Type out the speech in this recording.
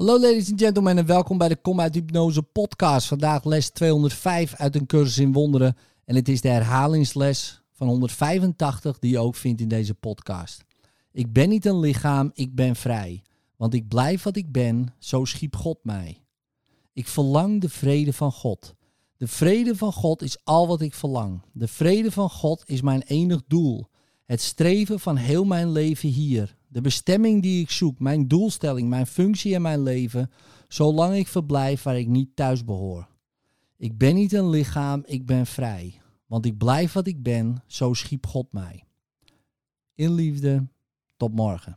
Hallo ladies and gentlemen en welkom bij de Kom uit Hypnose podcast. Vandaag les 205 uit een cursus in wonderen. En het is de herhalingsles van 185 die je ook vindt in deze podcast. Ik ben niet een lichaam, ik ben vrij. Want ik blijf wat ik ben, zo schiep God mij. Ik verlang de vrede van God. De vrede van God is al wat ik verlang. De vrede van God is mijn enig doel. Het streven van heel mijn leven hier. De bestemming die ik zoek, mijn doelstelling, mijn functie in mijn leven, zolang ik verblijf waar ik niet thuis behoor. Ik ben niet een lichaam, ik ben vrij. Want ik blijf wat ik ben, zo schiep God mij. In liefde, tot morgen.